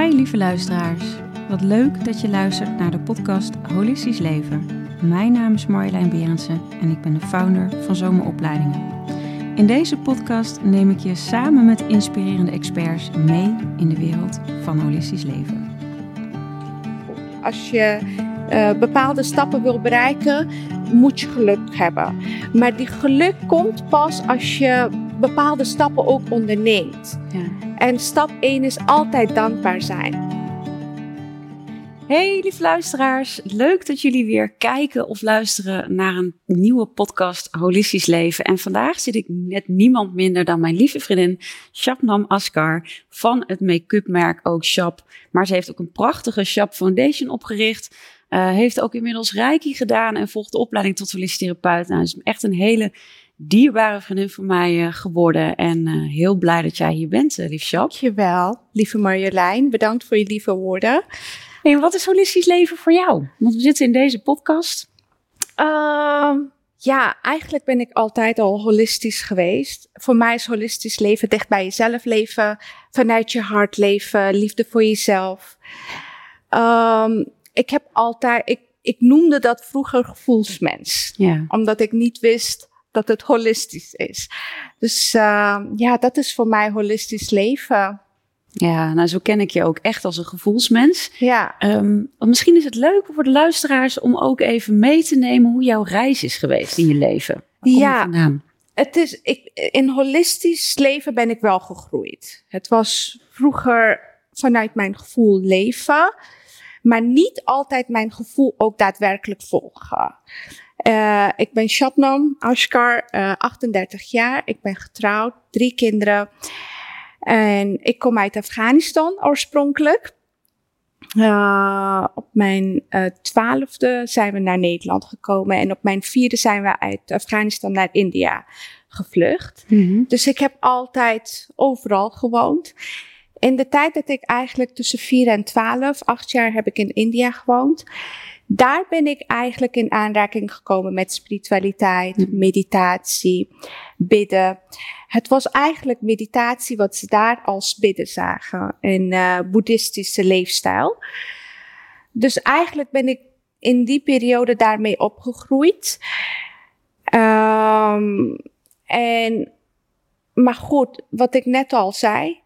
Hi lieve luisteraars. Wat leuk dat je luistert naar de podcast Holistisch Leven. Mijn naam is Marjolein Berendsen en ik ben de founder van Zomeropleidingen. In deze podcast neem ik je samen met inspirerende experts mee in de wereld van holistisch leven. Als je uh, bepaalde stappen wil bereiken, moet je geluk hebben. Maar die geluk komt pas als je bepaalde stappen ook onderneemt. Ja. En stap 1 is altijd dankbaar zijn. Hey lieve luisteraars, leuk dat jullie weer kijken of luisteren naar een nieuwe podcast Holistisch Leven. En vandaag zit ik met niemand minder dan mijn lieve vriendin Shabnam Askar van het make-up merk ook Shop. Maar ze heeft ook een prachtige Shop Foundation opgericht. Uh, heeft ook inmiddels Reiki gedaan en volgt de opleiding tot holistisch therapeut. Nou, is echt een hele dierbare vriendin van mij uh, geworden. En uh, heel blij dat jij hier bent, uh, lief Shop. Dankjewel, lieve Marjolein. Bedankt voor je lieve woorden. En wat is holistisch leven voor jou? Want we zitten in deze podcast. Uh, ja, eigenlijk ben ik altijd al holistisch geweest. Voor mij is holistisch leven dicht bij jezelf leven, vanuit je hart leven, liefde voor jezelf. Um, ik heb altijd, ik, ik noemde dat vroeger gevoelsmens. Ja. Omdat ik niet wist dat het holistisch is. Dus uh, ja, dat is voor mij holistisch leven. Ja, nou zo ken ik je ook echt als een gevoelsmens. Ja. Um, misschien is het leuk voor de luisteraars om ook even mee te nemen hoe jouw reis is geweest in je leven. ja. Het is, ik, in holistisch leven ben ik wel gegroeid. Het was vroeger vanuit mijn gevoel leven, maar niet altijd mijn gevoel ook daadwerkelijk volgen. Uh, ik ben Shabnam Ashkar, uh, eh, 38 jaar. Ik ben getrouwd, drie kinderen. En ik kom uit Afghanistan oorspronkelijk. Uh, op mijn twaalfde zijn we naar Nederland gekomen. En op mijn vierde zijn we uit Afghanistan naar India gevlucht. Mm -hmm. Dus ik heb altijd overal gewoond. In de tijd dat ik eigenlijk tussen 4 en 12, acht jaar heb ik in India gewoond daar ben ik eigenlijk in aanraking gekomen met spiritualiteit, hm. meditatie, bidden. Het was eigenlijk meditatie wat ze daar als bidden zagen, een uh, boeddhistische leefstijl. Dus eigenlijk ben ik in die periode daarmee opgegroeid. Um, en, maar goed, wat ik net al zei,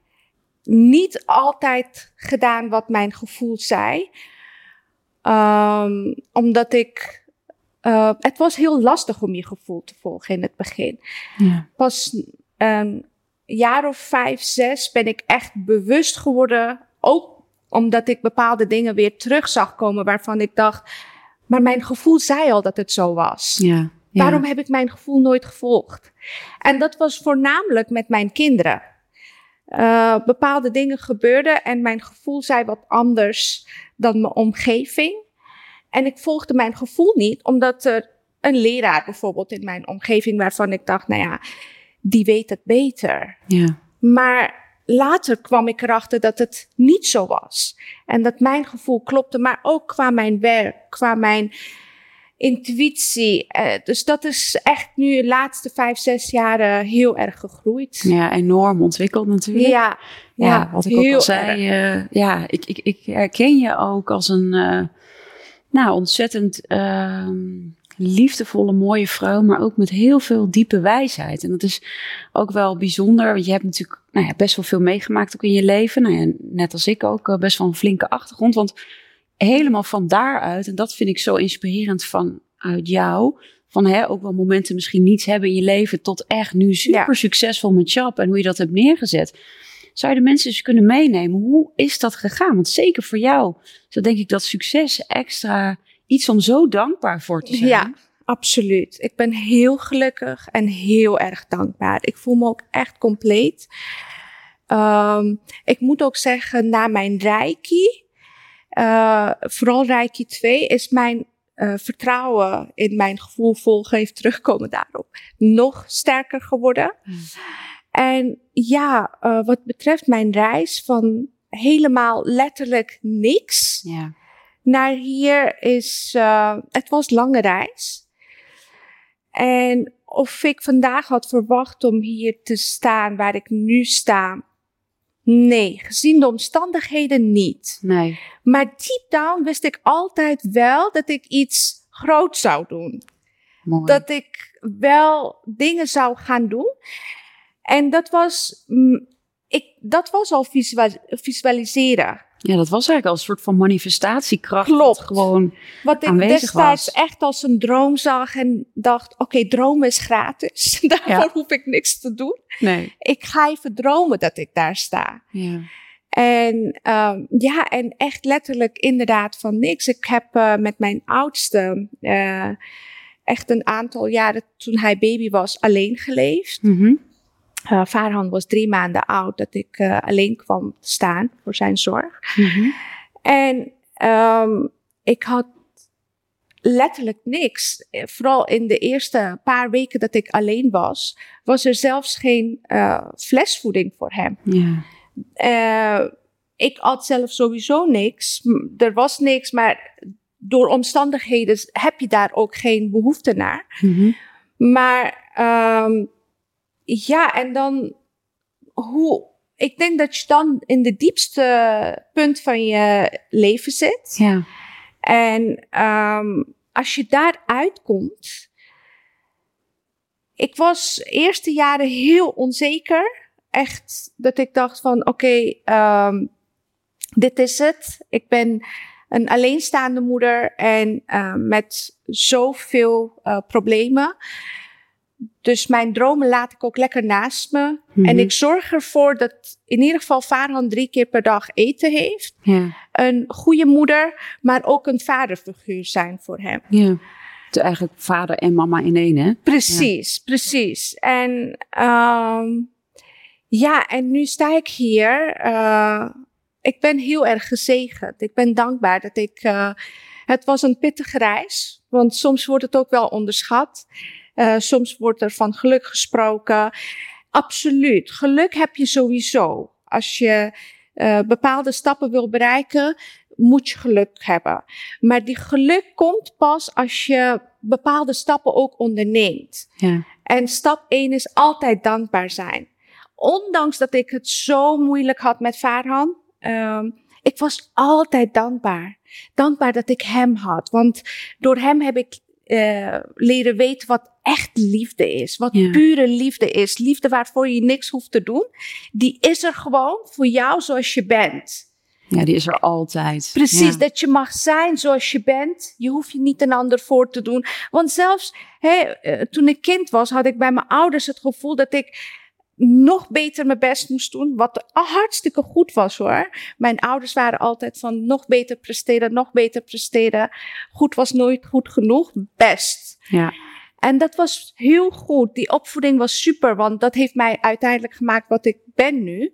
niet altijd gedaan wat mijn gevoel zei. Um, omdat ik. Uh, het was heel lastig om je gevoel te volgen in het begin. Ja. Pas een jaar of vijf, zes ben ik echt bewust geworden. Ook omdat ik bepaalde dingen weer terug zag komen waarvan ik dacht. Maar mijn gevoel zei al dat het zo was. Ja, ja. Waarom heb ik mijn gevoel nooit gevolgd? En dat was voornamelijk met mijn kinderen. Uh, bepaalde dingen gebeurden en mijn gevoel zei wat anders dan mijn omgeving. En ik volgde mijn gevoel niet, omdat er een leraar bijvoorbeeld in mijn omgeving waarvan ik dacht, nou ja, die weet het beter. Ja. Maar later kwam ik erachter dat het niet zo was. En dat mijn gevoel klopte, maar ook qua mijn werk, qua mijn intuïtie. Uh, dus dat is echt nu de laatste vijf, zes jaren heel erg gegroeid. Ja, enorm ontwikkeld natuurlijk. Ja, ja, ja wat ik ook al zei. Uh, ja, ik, ik, ik herken je ook als een uh, nou, ontzettend ehm, liefdevolle, mooie vrouw, maar ook met heel veel diepe wijsheid. En dat is ook wel bijzonder, want je hebt natuurlijk nou ja, best wel veel meegemaakt ook in je leven. Nou ja, net als ik ook, best wel een flinke achtergrond. Want helemaal van daaruit, en dat vind ik zo inspirerend vanuit jou, van hè, ook wel momenten misschien niets hebben in je leven, tot echt nu super succesvol met job en hoe je dat hebt neergezet. Zou je de mensen eens kunnen meenemen? Hoe is dat gegaan? Want zeker voor jou, zo denk ik dat succes extra iets om zo dankbaar voor te zijn. Ja, absoluut. Ik ben heel gelukkig en heel erg dankbaar. Ik voel me ook echt compleet. Um, ik moet ook zeggen, na mijn reiki, uh, vooral Reiki 2 is mijn uh, vertrouwen in mijn gevoel volgen heeft terugkomen daarop nog sterker geworden. Hmm. En ja, uh, wat betreft mijn reis van helemaal letterlijk niks naar hier is, het was lange reis. En of ik vandaag had verwacht om hier te staan waar ik nu sta, Nee, gezien de omstandigheden niet. Nee. Maar deep down wist ik altijd wel dat ik iets groot zou doen. Mooi. Dat ik wel dingen zou gaan doen. En dat was, ik, dat was al visualis visualiseren. Ja, dat was eigenlijk al een soort van manifestatiekracht. Klopt. Gewoon Wat ik destijds was. echt als een droom zag en dacht, oké, dromen is gratis. Daarvoor Ja. hoef ik niks te doen. nee. Ik ga even dromen dat ik daar sta. Ja. En ehm, ja, en echt letterlijk inderdaad van niks. Ik heb eh, met mijn oudste eh, echt een aantal jaren toen hij baby was alleen geleefd. Mhm. Uh, Farhan was drie maanden oud dat ik eh, alleen kwam staan voor zijn zorg. Mhm. En ehm, ik had letterlijk niks. Eh, Vooral in de eerste paar weken dat ik alleen was, was er zelfs geen flesvoeding voor hem. Ik had zelf sowieso niks. Er was niks, maar door omstandigheden heb je daar ook geen behoefte naar. Mhm. Maar ehm, ja, en dan hoe. Ik denk dat je dan in de diepste punt van je leven zit. Ja. En ehm, als je daar uitkomt. Ik was eerste jaren heel onzeker. Echt dat ik dacht van oké, ehm, dit is het. Ik ben een alleenstaande moeder en eh, met zoveel eh, problemen. Dus mijn dromen laat ik ook lekker naast me. Mhm. En ik zorg ervoor dat in ieder geval Farhan drie keer per dag eten heeft. Ja. Een goede moeder, maar ook een vaderfiguur zijn voor hem. Ja. Eigenlijk vader en mama in één, hè? Precies, precies. En ehm, ja, en nu sta ik hier. eh, ik ben heel erg gezegend. Ik ben dankbaar dat ik. eh, het was een pittige reis, want soms wordt het ook wel onderschat. Eh, soms wordt er van geluk gesproken. Absoluut. Geluk heb je sowieso. Als je eh, bepaalde stappen wil bereiken, moet je geluk hebben. Maar die geluk komt pas als je bepaalde stappen ook onderneemt. Ja. En stap 1 is altijd dankbaar zijn. Ondanks dat ik het zo moeilijk had met Farhan, ehm, ik was altijd dankbaar. Dankbaar dat ik hem had. Want door hem heb ik eh, leren weten wat echt liefde is. Wat Ja. pure liefde is. Liefde waarvoor je niks hoeft te doen. Die is er gewoon voor jou zoals je bent. ja, die is er altijd. Precies, Ja. dat je mag zijn zoals je bent. Je hoeft je niet een ander voor te doen. Want zelfs hè, eh, toen ik kind was, had ik bij mijn ouders het gevoel dat ik nog beter mijn best moest doen. Wat hartstikke goed was hoor. Mijn ouders waren altijd van nog beter presteren, nog beter presteren. Goed was nooit goed genoeg, best. Ja. En dat was heel goed. Die opvoeding was super, want dat heeft mij uiteindelijk gemaakt wat ik ben nu.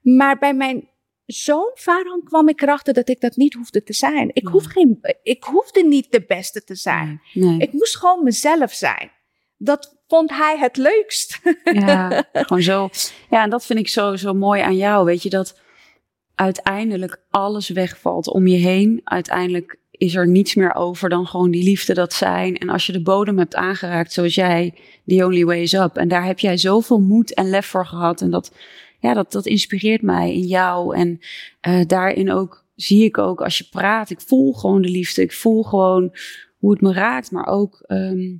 Maar bij mijn zoon Farhan kwam ik erachter dat ik dat niet hoefde te zijn. Ik, hoef geen, ik hoefde niet de beste te zijn. Nee. Ik moest gewoon mezelf zijn. Dat vond hij het leukst. Ja, gewoon zo. Ja, en dat vind ik zo, zo mooi aan jou. Weet je, dat uiteindelijk alles wegvalt om je heen. Uiteindelijk is er niets meer over dan gewoon die liefde, dat zijn. En als je de bodem hebt aangeraakt, zoals jij, the only way is up. En daar heb jij zoveel moed en lef voor gehad. En dat, ja, dat, dat inspireert mij in jou. En eh, daarin ook zie ik ook als je praat, ik voel gewoon de liefde. Ik voel gewoon hoe het me raakt, maar ook ehm,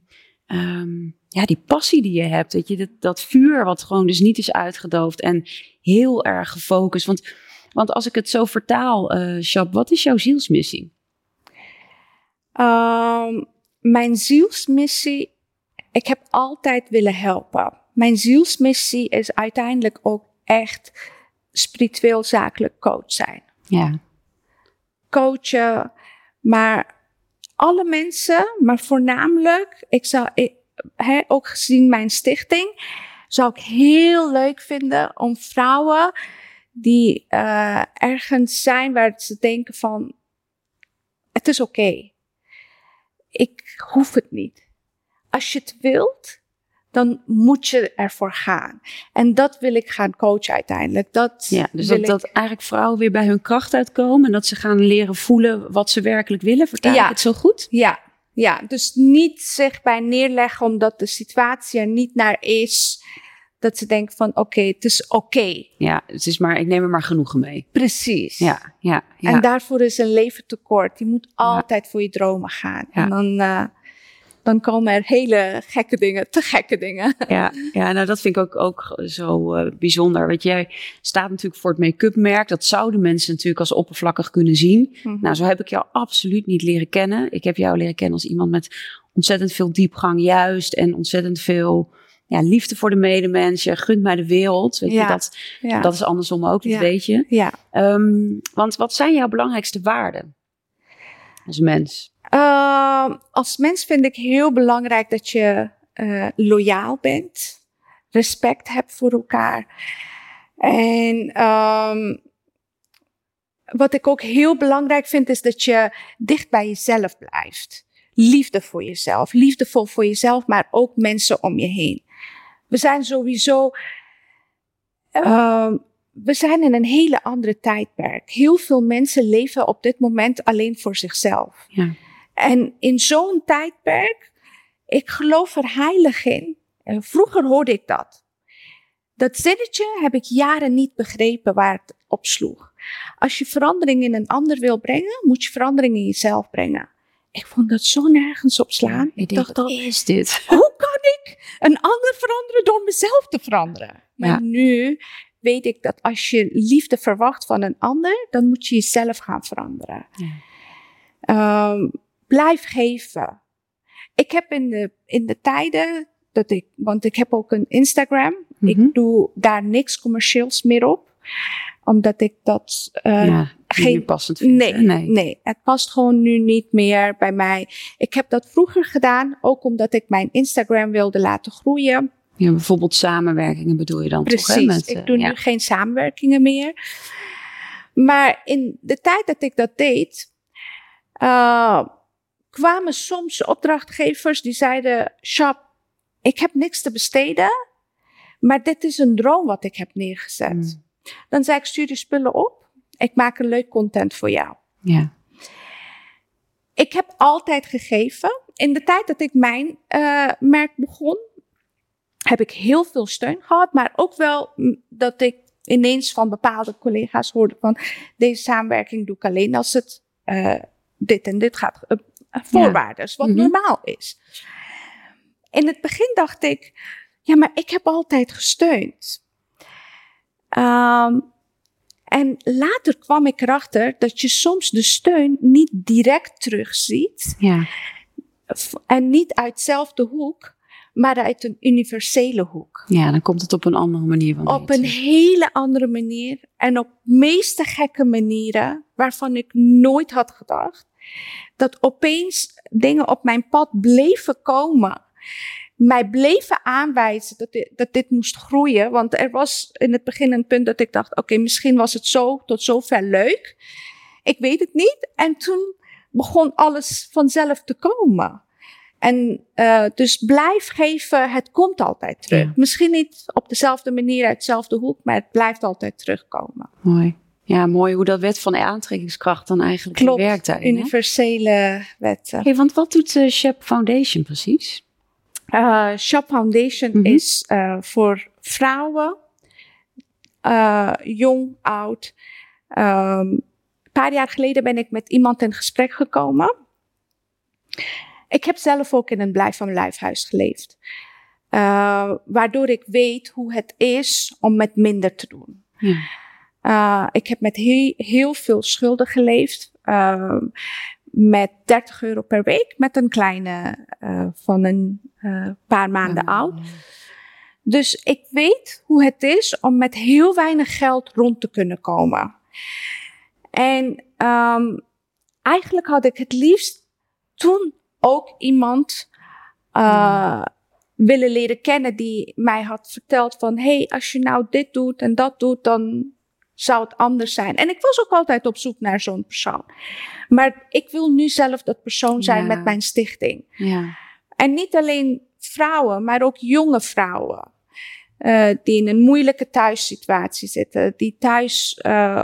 ehm, ja, die passie die je hebt. Weet je, dat, dat vuur wat gewoon dus niet is uitgedoofd en heel erg gefocust. Want, want als ik het zo vertaal, Shab, wat is jouw zielsmissie? Ehm, mijn zielsmissie, ik heb altijd willen helpen. Mijn zielsmissie is uiteindelijk ook echt spiritueel zakelijk coach zijn. Ja, Coachen, maar alle mensen, maar voornamelijk, ik zou, ik, hè, ook gezien mijn stichting, zou ik heel leuk vinden om vrouwen die eh, ergens zijn waar ze denken van, het is oké. Ik hoef het niet. Als je het wilt, dan moet je ervoor gaan. En dat wil ik gaan coachen uiteindelijk. Dat ja dus dat, ik- dat eigenlijk vrouwen weer bij hun kracht uitkomen en dat ze gaan leren voelen wat ze werkelijk willen. Vertaal Ja. ik het zo goed? Ja, ja, dus niet zich bij neerleggen omdat de situatie er niet naar is. dat ze denken van oké, het is oké. Ja, het is maar, ik neem er maar genoegen mee. Precies. Ja, ja, ja. En daarvoor is een leven tekort. Je moet altijd voor je dromen gaan. En dan, uh, dan komen er hele gekke dingen, te gekke dingen. Ja, ja nou dat vind ik ook, ook zo uh, bijzonder. Want jij staat natuurlijk voor het make-up merk. Dat zouden mensen natuurlijk als oppervlakkig kunnen zien. Mm -hmm. Nou, zo heb ik jou absoluut niet leren kennen. Ik heb jou leren kennen als iemand met ontzettend veel diepgang juist. En ontzettend veel ja, liefde voor de medemens. Je gunt mij de wereld. Weet ja, je, dat, ja. dat is andersom ook, dat ja, weet je. Ja. Um, want wat zijn jouw belangrijkste waarden als mens? Uh, als mens vind ik heel belangrijk dat je uh, loyaal bent. Respect hebt voor elkaar. En um, wat ik ook heel belangrijk vind is dat je dicht bij jezelf blijft. Liefde voor jezelf. Liefdevol voor jezelf, maar ook mensen om je heen. We zijn sowieso. Uh, we zijn in een hele andere tijdperk. Heel veel mensen leven op dit moment alleen voor zichzelf. Ja. En in zo'n tijdperk, ik geloof er heilig in. En vroeger hoorde ik dat. Dat zinnetje heb ik jaren niet begrepen waar het op sloeg. Als je verandering in een ander wil brengen, moet je verandering in jezelf brengen. Ik vond dat zo nergens op slaan. ik dacht, wat is dit? Hoe kan ik een ander veranderen door mezelf te veranderen? Maar Ja. nu weet ik dat als je liefde verwacht van een ander, dan moet je jezelf gaan veranderen. Ehm, blijf geven. Ik heb in de, in de tijden dat ik, want ik heb ook een Instagram. Mhm. Ik doe daar niks commercieels meer op. Omdat ik dat eh, ja, geen- passend. Nee, nee, nee. het past gewoon nu niet meer bij mij. Ik heb dat vroeger gedaan, ook omdat ik mijn Instagram wilde laten groeien. Ja, bijvoorbeeld samenwerkingen bedoel je dan toch? Precies, Met, ik eh, doe ja. nu geen samenwerkingen meer. Maar in de tijd dat ik dat deed, uh, kwamen soms opdrachtgevers die zeiden: Shop, ik heb niks te besteden, maar dit is een droom wat ik heb neergezet. Mm. Dan zei ik: Stuur die spullen op, ik maak een leuk content voor jou. Ja. Ik heb altijd gegeven. In de tijd dat ik mijn uh, merk begon, heb ik heel veel steun gehad. Maar ook wel dat ik ineens van bepaalde collega's hoorde van deze samenwerking doe ik alleen als het uh, dit en dit gaat. Uh, voorwaarden, wat Mhm. normaal is. In het begin dacht ik, ja, maar ik heb altijd gesteund. Um, en later kwam ik erachter dat je soms de steun niet direct terugziet. Ja. En niet uit dezelfde hoek, maar uit een universele hoek. ja, dan komt het op een andere manier van Op een hele andere manier en op meeste gekke manieren waarvan ik nooit had gedacht. Dat opeens dingen op mijn pad bleven komen. Mij bleven aanwijzen dat dit, dat dit moest groeien. Want er was in het begin een punt dat ik dacht: oké, okay, misschien was het zo tot zover leuk. Ik weet het niet. En toen begon alles vanzelf te komen. En uh, dus blijf geven, het komt altijd terug. Ja. Misschien niet op dezelfde manier uit dezelfde hoek, maar het blijft altijd terugkomen. Mooi. Ja, mooi hoe dat wet van aantrekkingskracht dan eigenlijk Klopt, werkt daarin. hè? universele wetten. Hey, want wat doet de Shep Foundation precies? Uh, Shop Foundation Mhm. is uh, voor vrouwen, uh, jong, oud. Um, een paar jaar geleden ben ik met iemand in gesprek gekomen. Ik heb zelf ook in een blijf van lijfhuis geleefd. Waardoor ik weet hoe het is om met minder te doen. Ja. Uh, ik heb met heel, heel veel schulden geleefd. Uh, met 30 euro per week. Met een kleine uh, van een paar maanden oud. Dus ik weet hoe het is om met heel weinig geld rond te kunnen komen. En um, eigenlijk had ik het liefst toen ook iemand uh, willen leren kennen die mij had verteld van, hey, als je nou dit doet en dat doet, dan zou het anders zijn. En ik was ook altijd op zoek naar zo'n persoon. Maar ik wil nu zelf dat persoon zijn Ja. met mijn stichting. Ja. En niet alleen vrouwen, maar ook jonge vrouwen. Uh, die in een moeilijke thuissituatie zitten. Die thuis uh,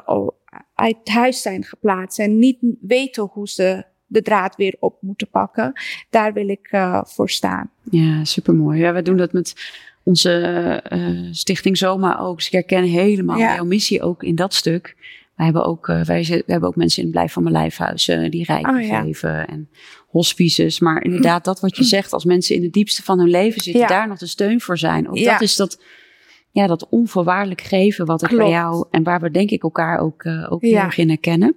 uit huis zijn geplaatst en niet weten hoe ze de draad weer op moeten pakken. Daar wil ik uh, voor staan. Ja, supermooi. Ja, we doen dat met onze uh, stichting Zoma ook. Dus ik herken helemaal jouw missie ook in dat stuk. Wij hebben ook, uh, wij, we hebben ook mensen in het Blijf van mijn Lijfhuis uh, die rijk oh, geven. En hospices. Maar inderdaad, dat wat je zegt, als mensen in het diepste van hun leven zitten, ja. daar nog de steun voor zijn. Ook dat is dat, ja, dat onvoorwaardelijk geven wat ik bij jou en waar we denk ik elkaar ook, uh, ook heel erg in herkennen.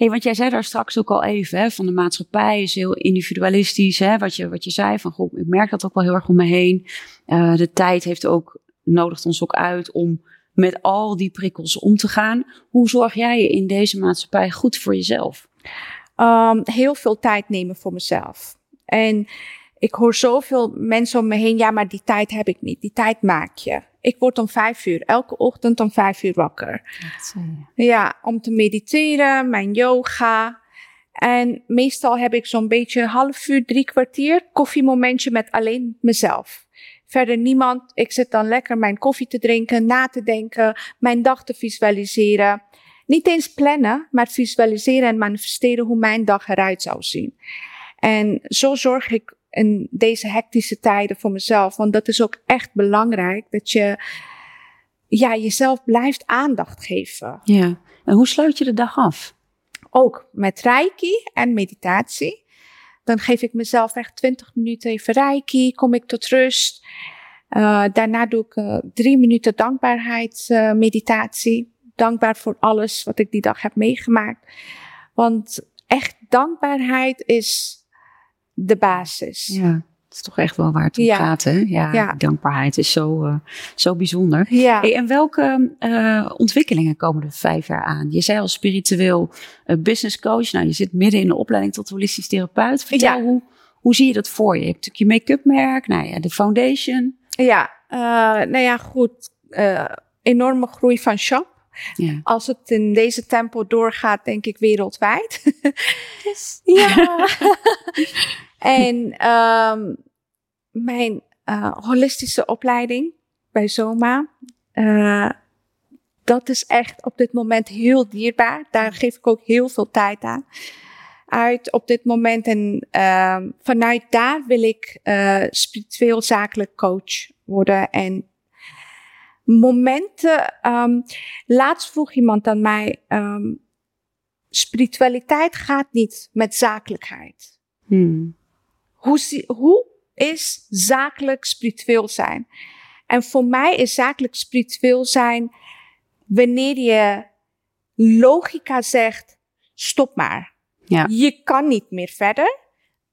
Hey, want jij zei daar straks ook al even, hè, van de maatschappij is heel individualistisch. Hè, wat, je, wat je zei, van goh, ik merk dat ook wel heel erg om me heen. Uh, de tijd heeft ook, nodigt ons ook uit om met al die prikkels om te gaan. Hoe zorg jij je in deze maatschappij goed voor jezelf? Um, heel veel tijd nemen voor mezelf. En ik hoor zoveel mensen om me heen, ja, maar die tijd heb ik niet. Die tijd maak je. Ik word om vijf uur, elke ochtend om vijf uur wakker. Ja, om te mediteren, mijn yoga. En meestal heb ik zo'n beetje half uur, drie kwartier koffiemomentje met alleen mezelf. Verder niemand. Ik zit dan lekker mijn koffie te drinken, na te denken, mijn dag te visualiseren. Niet eens plannen, maar visualiseren en manifesteren hoe mijn dag eruit zou zien. En zo zorg ik in deze hectische tijden voor mezelf. Want dat is ook echt belangrijk. Dat je ja, jezelf blijft aandacht geven. Ja. En hoe sluit je de dag af? Ook met reiki en meditatie. Dan geef ik mezelf echt 20 minuten even reiki. Kom ik tot rust. Uh, daarna doe ik uh, drie minuten dankbaarheidsmeditatie. Uh, dankbaar voor alles wat ik die dag heb meegemaakt. Want echt dankbaarheid is de basis. Ja. Het is toch echt wel waar het om gaat, hè? Ja, dankbaarheid is zo, uh, zo bijzonder. Ja. Hey, en welke uh, ontwikkelingen komen er vijf jaar aan? Je zei al spiritueel uh, business coach. Nou, je zit midden in de opleiding tot holistisch therapeut. Vertel, ja. hoe, hoe zie je dat voor je? Je hebt natuurlijk je make-up merk, nou ja, de foundation. Ja, nou ja, goed. enorme groei van shop. Ja. Als het in deze tempo doorgaat, denk ik wereldwijd. Yes. ja. en um, mijn uh, holistische opleiding bij Zoma, uh, dat is echt op dit moment heel dierbaar. Daar geef ik ook heel veel tijd aan. Uit op dit moment. En uh, vanuit daar wil ik uh, spiritueel zakelijk coach worden. En momenten. Um, laatst vroeg iemand aan mij: um, spiritualiteit gaat niet met zakelijkheid. Hmm. Hoe, hoe is zakelijk spiritueel zijn? En voor mij is zakelijk spiritueel zijn wanneer je logica zegt: stop maar. Ja. Je kan niet meer verder.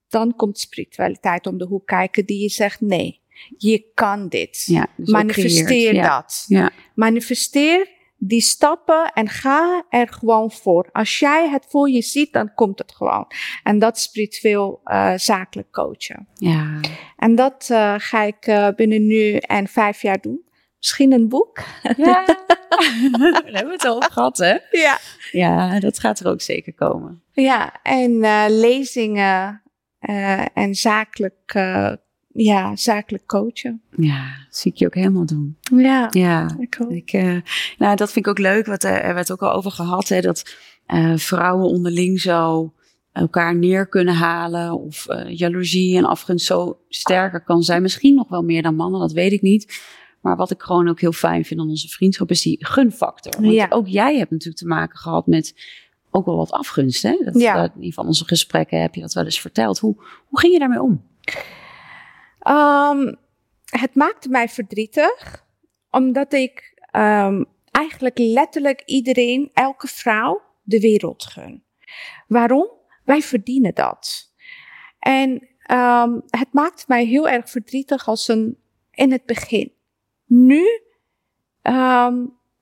Dan komt spiritualiteit om de hoek kijken die je zegt: nee, je kan dit. Ja, dus Manifesteer dat. Ja. Manifesteer die stappen en ga er gewoon voor. Als jij het voor je ziet, dan komt het gewoon. En dat is spiritueel uh, zakelijk coachen. Ja. En dat uh, ga ik uh, binnen nu en vijf jaar doen. Misschien een boek. Ja, daar hebben we het over gehad, hè? Ja. Ja, dat gaat er ook zeker komen. Ja, en lezingen en zakelijk ja, zakelijk coachen. Ja, zie ik je ook helemaal doen. Ja, ja. ik uh, nou, dat vind ik ook leuk, wat er, er werd ook al over gehad, hè, dat uh, vrouwen onderling zo elkaar neer kunnen halen of uh, jaloezie en afgunst zo sterker kan zijn. Misschien nog wel meer dan mannen, dat weet ik niet. Maar wat ik gewoon ook heel fijn vind aan onze vriendschap is die gunfactor. Want ja. ook jij hebt natuurlijk te maken gehad met ook wel wat afgunst. Hè? Dat, ja. in ieder geval onze gesprekken heb je dat wel eens verteld. Hoe, hoe ging je daarmee om? Um, het maakte mij verdrietig, omdat ik um, eigenlijk letterlijk iedereen, elke vrouw, de wereld gun. Waarom? Wij verdienen dat. En um, het maakte mij heel erg verdrietig als een in het begin. Nu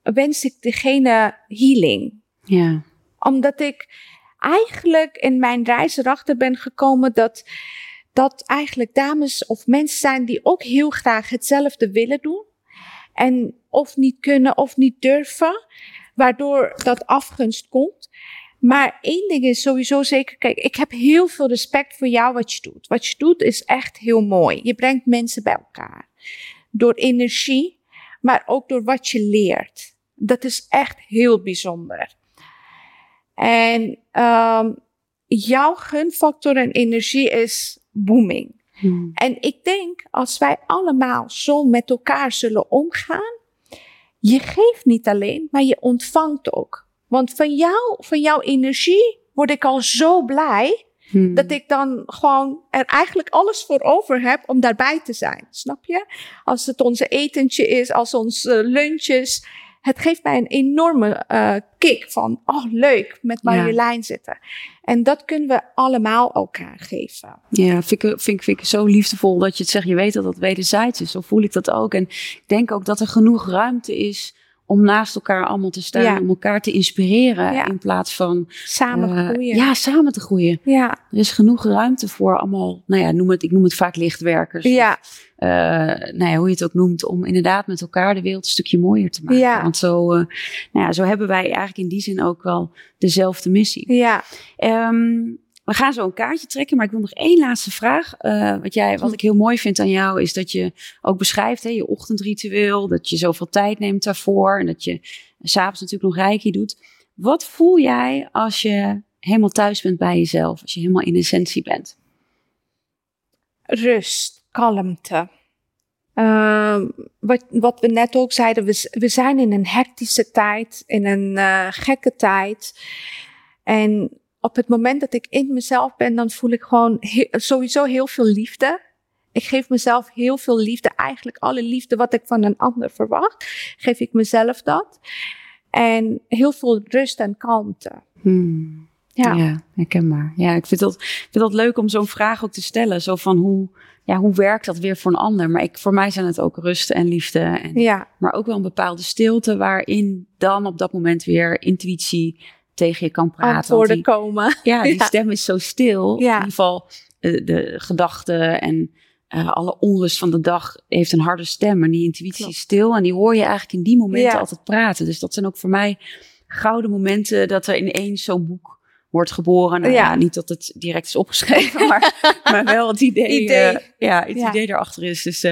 wens ik degene healing. Ja. Omdat ik eigenlijk in mijn reis erachter ben gekomen dat dat eigenlijk dames of mensen zijn die ook heel graag hetzelfde willen doen. En of niet kunnen of niet durven, waardoor dat afgunst komt. Maar één ding is sowieso zeker, kijk, ik heb heel veel respect voor jou wat je doet. Wat je doet is echt heel mooi. Je brengt mensen bij elkaar. Door energie, maar ook door wat je leert. Dat is echt heel bijzonder. En um, jouw gunfactor en energie is booming. Hmm. En ik denk, als wij allemaal zo met elkaar zullen omgaan, je geeft niet alleen, maar je ontvangt ook. Want van jou, van jouw energie word ik al zo blij. Hmm. Dat ik dan gewoon er eigenlijk alles voor over heb om daarbij te zijn. Snap je? Als het onze etentje is, als ons uh, lunch is het geeft mij een enorme uh, kick van, oh leuk, met Marjolein ja. zitten. En dat kunnen we allemaal elkaar geven. Ja, vind ik, vind, vind ik zo liefdevol dat je het zegt. Je weet dat dat wederzijds is. Zo voel ik dat ook. En ik denk ook dat er genoeg ruimte is om naast elkaar allemaal te staan, om elkaar te inspireren in plaats van samen uh, groeien. Ja, samen te groeien. Ja. Er is genoeg ruimte voor allemaal, nou ja, noem het, ik noem het vaak lichtwerkers. Ja. Uh, nou ja, hoe je het ook noemt, om inderdaad met elkaar de wereld een stukje mooier te maken. Ja. Want zo, uh, nou ja, zo hebben wij eigenlijk in die zin ook wel dezelfde missie. Ja. Um, we gaan zo een kaartje trekken, maar ik wil nog één laatste vraag. Uh, wat, jij, wat ik heel mooi vind aan jou is dat je ook beschrijft hè, je ochtendritueel, dat je zoveel tijd neemt daarvoor en dat je s'avonds natuurlijk nog reiki doet. Wat voel jij als je helemaal thuis bent bij jezelf, als je helemaal in essentie bent? Rust, kalmte. Uh, wat, wat we net ook zeiden, we, we zijn in een hectische tijd, in een uh, gekke tijd. En op het moment dat ik in mezelf ben, dan voel ik gewoon sowieso heel veel liefde. Ik geef mezelf heel veel liefde. Eigenlijk alle liefde wat ik van een ander verwacht, geef ik mezelf dat. En heel veel rust en kalmte. Hmm. Ja. ja, herkenbaar. Ja, ik vind dat, vind dat leuk om zo'n vraag ook te stellen. Zo van hoe, ja, hoe werkt dat weer voor een ander? Maar ik, voor mij zijn het ook rust en liefde. En, ja. Maar ook wel een bepaalde stilte waarin dan op dat moment weer intuïtie tegen je kan praten. Antwoorden die, komen. Ja, die stem is zo stil. Ja. In ieder geval uh, de gedachten en uh, alle onrust van de dag heeft een harde stem. En die intuïtie is stil. En die hoor je eigenlijk in die momenten ja. altijd praten. Dus dat zijn ook voor mij gouden momenten dat er ineens zo'n boek wordt geboren. Nou, ja. niet dat het direct is opgeschreven, maar, maar wel het idee, idee. Uh, ja, het idee erachter is. Dus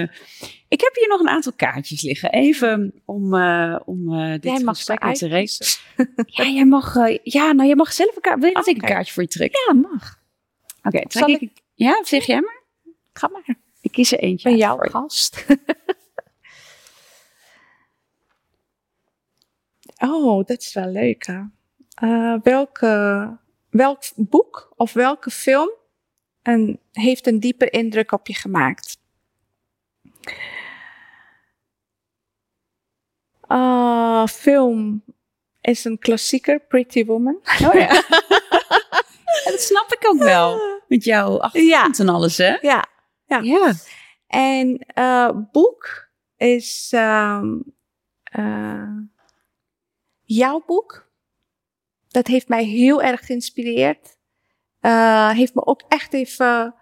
ik heb hier nog een aantal kaartjes liggen. Even om, uh, om dit jij gesprek te rekenen. ja, jij mag, ja, nou, jij mag zelf een kaartje. Wil je dat okay. ik een kaartje voor je trek? Ja, mag. Oké, okay, trek ik, ik, Ja, zeg jij maar? Ga maar. Ik kies er eentje. Ben jouw gast. oh, dat is wel leuk, hè? welke welk boek of welke film een, heeft een diepe indruk op je gemaakt? Uh, film is een klassieker, Pretty Woman. Oh ja. dat snap ik ook wel. Met jouw achtergrond ja. en alles, hè? Ja. Ja. ja. En uh, boek is um, uh, jouw boek dat heeft mij heel erg geïnspireerd. Uh, heeft me ook echt even.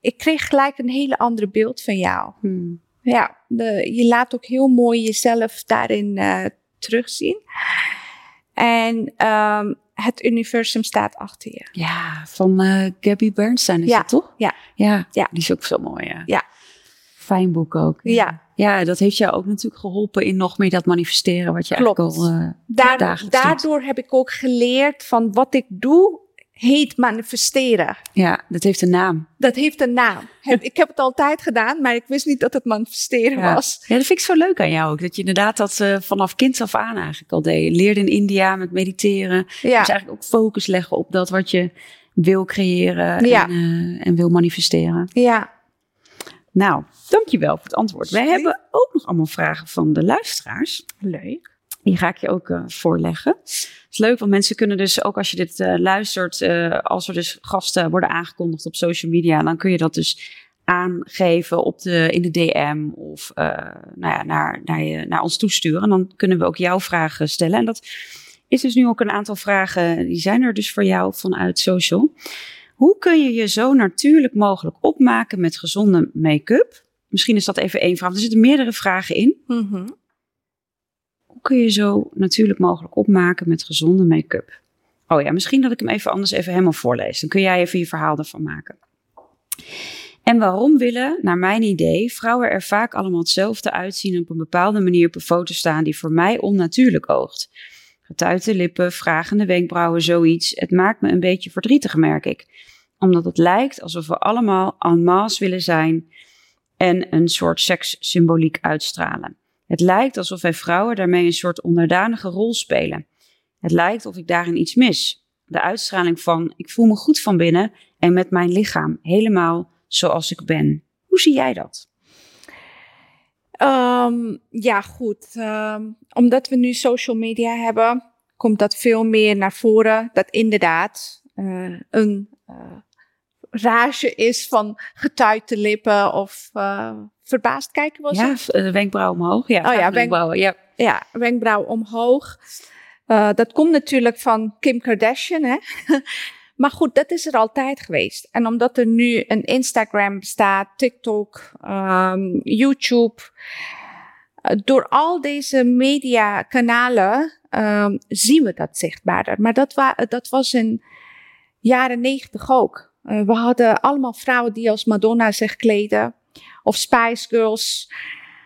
Ik kreeg gelijk een hele andere beeld van jou. Hmm. Ja, de, je laat ook heel mooi jezelf daarin uh, terugzien. En um, het universum staat achter je. Ja, van uh, Gabby Bernstein is ja. het toch? Ja. ja. Ja, die is ook zo mooi. Ja. ja. Fijn boek ook. Ja. Ja, dat heeft jou ook natuurlijk geholpen in nog meer dat manifesteren wat je Klopt. eigenlijk al uh, Daar, Daardoor heb ik ook geleerd van wat ik doe heet manifesteren. Ja, dat heeft een naam. Dat heeft een naam. ik heb het altijd gedaan, maar ik wist niet dat het manifesteren ja. was. Ja, dat vind ik zo leuk aan jou ook. Dat je inderdaad dat uh, vanaf kind af aan eigenlijk al deed. Je leerde in India met mediteren. Ja. Dus eigenlijk ook focus leggen op dat wat je wil creëren ja. en, uh, en wil manifesteren. Ja, nou, dankjewel voor het antwoord. Wij hebben ook nog allemaal vragen van de luisteraars. Leuk. Die ga ik je ook uh, voorleggen. Het is leuk, want mensen kunnen dus ook als je dit uh, luistert, uh, als er dus gasten worden aangekondigd op social media, dan kun je dat dus aangeven op de, in de DM of nou ja, naar, naar, je, naar ons toesturen. En dan kunnen we ook jouw vragen stellen. En dat is dus nu ook een aantal vragen, die zijn er dus voor jou vanuit social. Hoe kun je je zo natuurlijk mogelijk opmaken met gezonde make-up? Misschien is dat even één vraag. Er zitten meerdere vragen in. Mm. Kun je zo natuurlijk mogelijk opmaken met gezonde make-up? Oh ja, misschien dat ik hem even anders even helemaal voorlees. Dan kun jij even je verhaal ervan maken. En waarom willen, naar mijn idee, vrouwen er vaak allemaal hetzelfde uitzien en op een bepaalde manier op een foto staan die voor mij onnatuurlijk oogt? Getuite lippen, vragende wenkbrauwen, zoiets. Het maakt me een beetje verdrietig, merk ik. omdat het lijkt alsof we allemaal en masse willen zijn en een soort sekssymboliek uitstralen. Het lijkt alsof wij vrouwen daarmee een soort onderdanige rol spelen. Het lijkt of ik daarin iets mis. De uitstraling van ik voel me goed van binnen en met mijn lichaam helemaal zoals ik ben. Hoe zie jij dat? Um, ja, goed. Um, omdat we nu social media hebben, komt dat veel meer naar voren. Dat inderdaad uh, een uh, rage is van getuite lippen of uh, verbaasd kijken was Ja, het? wenkbrauw omhoog. Ja, oh, ja wenkbrauwen. Ja. ja, wenkbrauw omhoog. dat komt natuurlijk van Kim Kardashian, hè. Maar goed, dat is er altijd geweest. En omdat er nu een Instagram bestaat, TikTok, um, YouTube. Eh, door al deze mediakanalen um, zien we dat zichtbaarder. Maar dat, wa dat was in jaren negentig ook. Uh, we hadden allemaal vrouwen die als Madonna zich kleden. Of Spice Girls.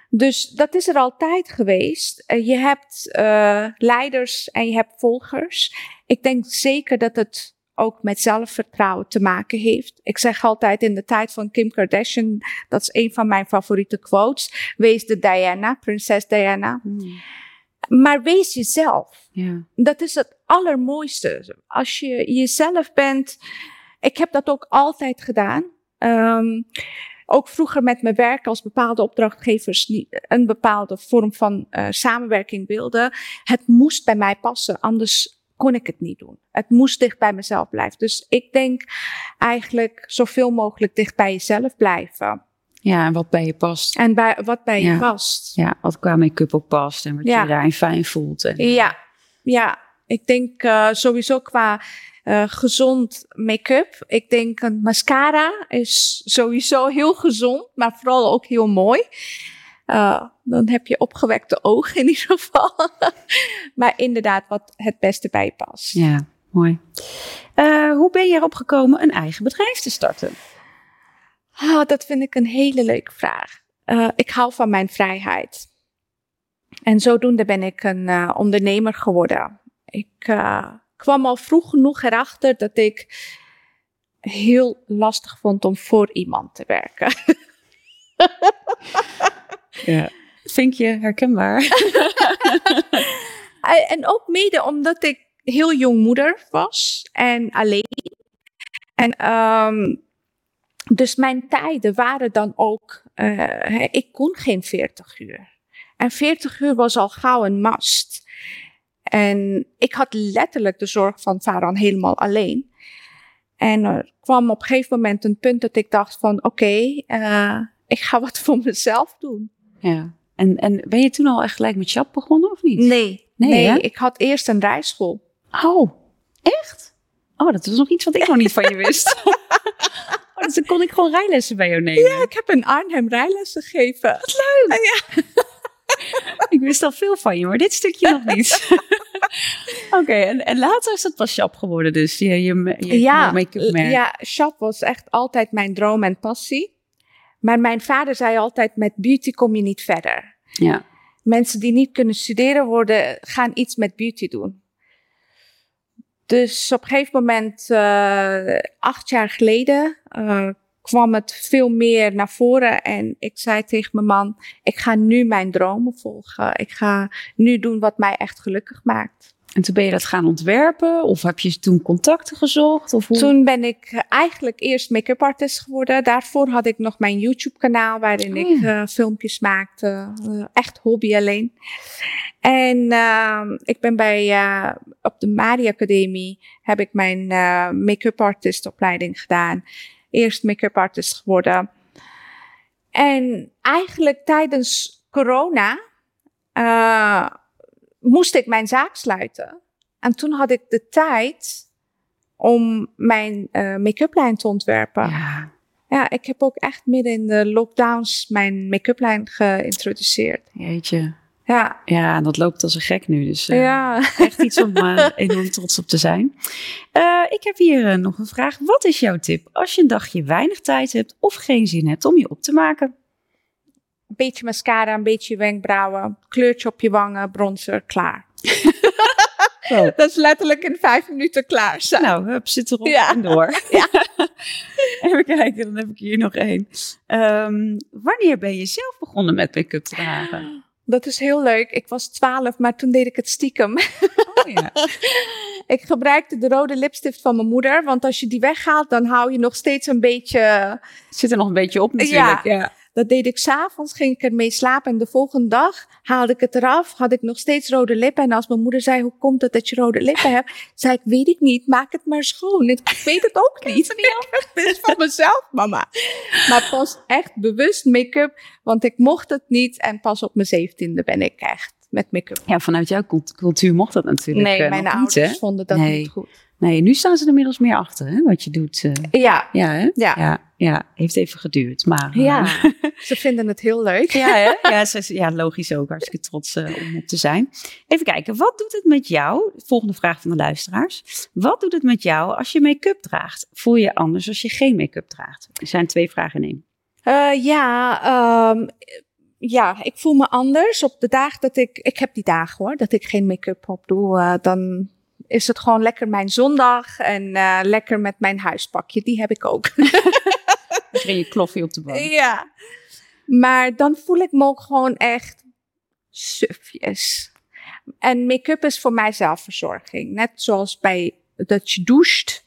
Dus dat is er altijd geweest. Uh, je hebt uh, leiders en je hebt volgers. Ik denk zeker dat het ook met zelfvertrouwen te maken heeft. Ik zeg altijd in de tijd van Kim Kardashian, dat is een van mijn favoriete quotes, wees de Diana, prinses Diana. Hmm. Maar wees jezelf. Dat is het allermooiste. Als je jezelf bent, ik heb dat ook altijd gedaan. Um, ook vroeger met mijn werk als bepaalde opdrachtgevers een bepaalde vorm van uh, samenwerking wilden. Het moest bij mij passen, anders kon ik het niet doen. Het moest dicht bij mezelf blijven. Dus ik denk eigenlijk zoveel mogelijk dicht bij jezelf blijven. Ja, en wat bij je past. En bij, wat bij je past. Ja, wat qua make-up ook past en wat je daarin fijn voelt. En... Ja, ja. Ik denk uh, sowieso qua uh, gezond make-up. Ik denk een mascara is sowieso heel gezond, maar vooral ook heel mooi. Uh, dan heb je opgewekte ogen in ieder geval. maar inderdaad, wat het beste bij past. Ja, mooi. Uh, hoe ben je erop gekomen een eigen bedrijf te starten? Oh, dat vind ik een hele leuke vraag. Uh, ik hou van mijn vrijheid. En zodoende ben ik een ondernemer geworden. Ik kwam al vroeg genoeg erachter dat ik heel lastig vond om voor iemand te werken. Ja. Vind je herkenbaar? en ook mede omdat ik heel jong moeder was en alleen. En um, dus mijn tijden waren dan ook, uh, ik kon geen 40 uur. En 40 uur was al gauw een must. En ik had letterlijk de zorg van Faran helemaal alleen. En er kwam op een gegeven moment een punt dat ik dacht van oké, okay, uh, ik ga wat voor mezelf doen. Ja. En, en ben je toen al echt gelijk met Chap begonnen of niet? Nee, nee, nee ik had eerst een rijschool. Oh, echt? Oh, dat was nog iets wat ik nog niet van je wist. oh, dus dan kon ik gewoon rijlessen bij jou nemen. Ja, ik heb in Arnhem rijlessen gegeven. Wat leuk! Ja. ik wist al veel van je, maar dit stukje nog niet. Oké, en, en later is het pas Shop geworden dus, je, je, je ja, make-up merk. Ja, Shop was echt altijd mijn droom en passie. Maar mijn vader zei altijd: met beauty kom je niet verder. Ja. Mensen die niet kunnen studeren worden, gaan iets met beauty doen. Dus op een gegeven moment, uh, acht jaar geleden, uh, kwam het veel meer naar voren. En ik zei tegen mijn man: Ik ga nu mijn dromen volgen. Ik ga nu doen wat mij echt gelukkig maakt. En toen ben je dat gaan ontwerpen? Of heb je toen contacten gezocht? Of hoe? Toen ben ik eigenlijk eerst make-up artist geworden. Daarvoor had ik nog mijn YouTube kanaal waarin ik uh, filmpjes maakte. Uh, echt hobby alleen. En uh, ik ben bij, op de Mari Academie heb ik mijn make-up artist opleiding gedaan. Eerst make-up artist geworden. En eigenlijk tijdens corona moest ik mijn zaak sluiten. En toen had ik de tijd om mijn uh, make-up lijn te ontwerpen. Ja. ja, ik heb ook echt midden in de lockdowns mijn make-up lijn geïntroduceerd. Jeetje. Ja. Ja, en dat loopt als een gek nu. Dus uh, ja. echt iets om uh, enorm trots op te zijn. Uh, ik heb hier nog een vraag. Wat is jouw tip als je een dagje weinig tijd hebt of geen zin hebt om je op te maken? Een beetje mascara, een beetje wenkbrauwen, kleurtje op je wangen, bronzer, klaar. Zo. Dat is letterlijk in vijf minuten klaar. Zo. Nou, hup, zit erop ja. en door. Ja. Even kijken, dan heb ik hier nog één. Um, wanneer ben je zelf begonnen met make-up dragen? Dat is heel leuk. Ik was twaalf, maar toen deed ik het stiekem. Oh, ja. ik gebruikte de rode lipstift van mijn moeder. Want als je die weghaalt, dan hou je nog steeds een beetje... Zit er nog een beetje op natuurlijk. Ja. ja. Dat deed ik s'avonds, ging ik ermee slapen. En de volgende dag haalde ik het eraf, had ik nog steeds rode lippen. En als mijn moeder zei, hoe komt het dat je rode lippen hebt? Zei ik, weet ik niet, maak het maar schoon. Ik weet het ook niet. Het is van mezelf, mama. Maar pas echt bewust make-up, want ik mocht het niet. En pas op mijn zeventiende ben ik echt met make-up. Ja, vanuit jouw cultuur mocht dat natuurlijk Nee, eh, mijn ouders vonden dat niet goed. Nee, nu staan ze er inmiddels meer achter, hè, wat je doet. Uh, ja. Ja, hè? ja. ja. Ja, heeft even geduurd, maar... Ja, uh, ze vinden het heel leuk. Ja, hè? Ja, ze, ja logisch ook. Hartstikke trots uh, om op te zijn. Even kijken, wat doet het met jou? Volgende vraag van de luisteraars. Wat doet het met jou als je make-up draagt? Voel je anders als je geen make-up draagt? Er zijn twee vragen in één. Ja, um, ja, ik voel me anders op de dagen dat ik... Ik heb die dagen hoor, dat ik geen make-up op doe. dan is het gewoon lekker mijn zondag en uh, lekker met mijn huispakje. Die heb ik ook. Dan kreeg je kloffie op de bank. Ja. Maar dan voel ik me ook gewoon echt sufjes. En make-up is voor mij zelfverzorging. Net zoals bij dat je doucht